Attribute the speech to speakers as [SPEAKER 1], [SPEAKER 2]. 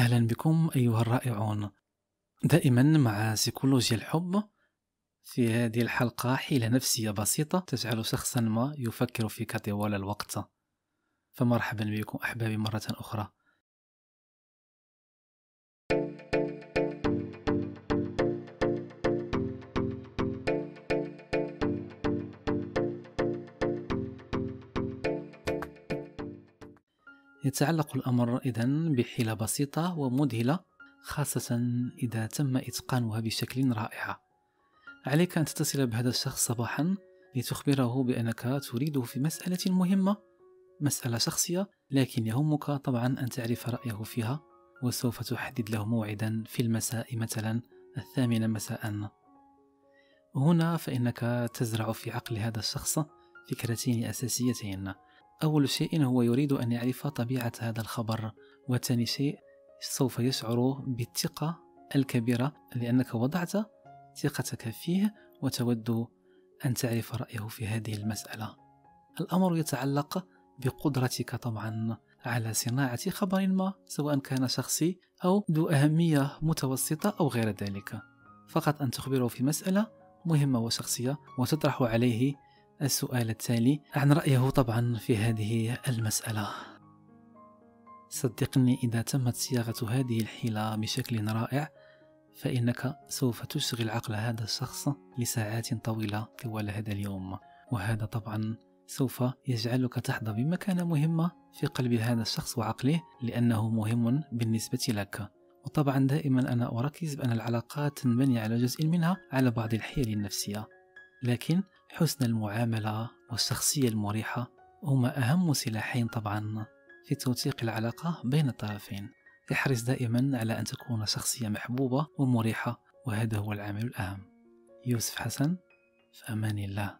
[SPEAKER 1] أهلا بكم أيها الرائعون. دائما مع سيكولوجيا الحب في هذه الحلقة حيلة نفسية بسيطة تجعل شخصا ما يفكر فيك طوال الوقت. فمرحبا بكم أحبابي مرة أخرى. يتعلق الأمر إذن بحيلة بسيطة ومذهلة خاصة إذا تم إتقانها بشكل رائع. عليك أن تتصل بهذا الشخص صباحا لتخبره بأنك تريده في مسألة مهمة. مسألة شخصية لكن يهمك طبعا أن تعرف رأيه فيها وسوف تحدد له موعدا في المساء مثلا الثامنة مساء. هنا فإنك تزرع في عقل هذا الشخص فكرتين أساسيتين. أول شيء هو يريد أن يعرف طبيعة هذا الخبر وثاني شيء سوف يشعر بالثقة الكبيرة لأنك وضعت ثقتك فيه وتود أن تعرف رأيه في هذه المسألة. الأمر يتعلق بقدرتك طبعا على صناعة خبر ما سواء كان شخصي أو ذو أهمية متوسطة أو غير ذلك. فقط أن تخبره في مسألة مهمة وشخصية وتطرح عليه السؤال التالي عن رأيه طبعا في هذه المسألة. صدقني إذا تمت صياغة هذه الحيلة بشكل رائع فإنك سوف تشغل عقل هذا الشخص لساعات طويلة طوال هذا اليوم. وهذا طبعا سوف يجعلك تحظى بمكانة مهمة في قلب هذا الشخص وعقله لأنه مهم بالنسبة لك. وطبعا دائما أنا أركز بأن العلاقات تنبني على جزء منها على بعض الحيل النفسية. لكن حسن المعاملة والشخصية المريحة هما أهم سلاحين طبعا في توثيق العلاقة بين الطرفين احرص دائما على أن تكون شخصية محبوبة ومريحة وهذا هو العامل الأهم. يوسف حسن في أمان الله.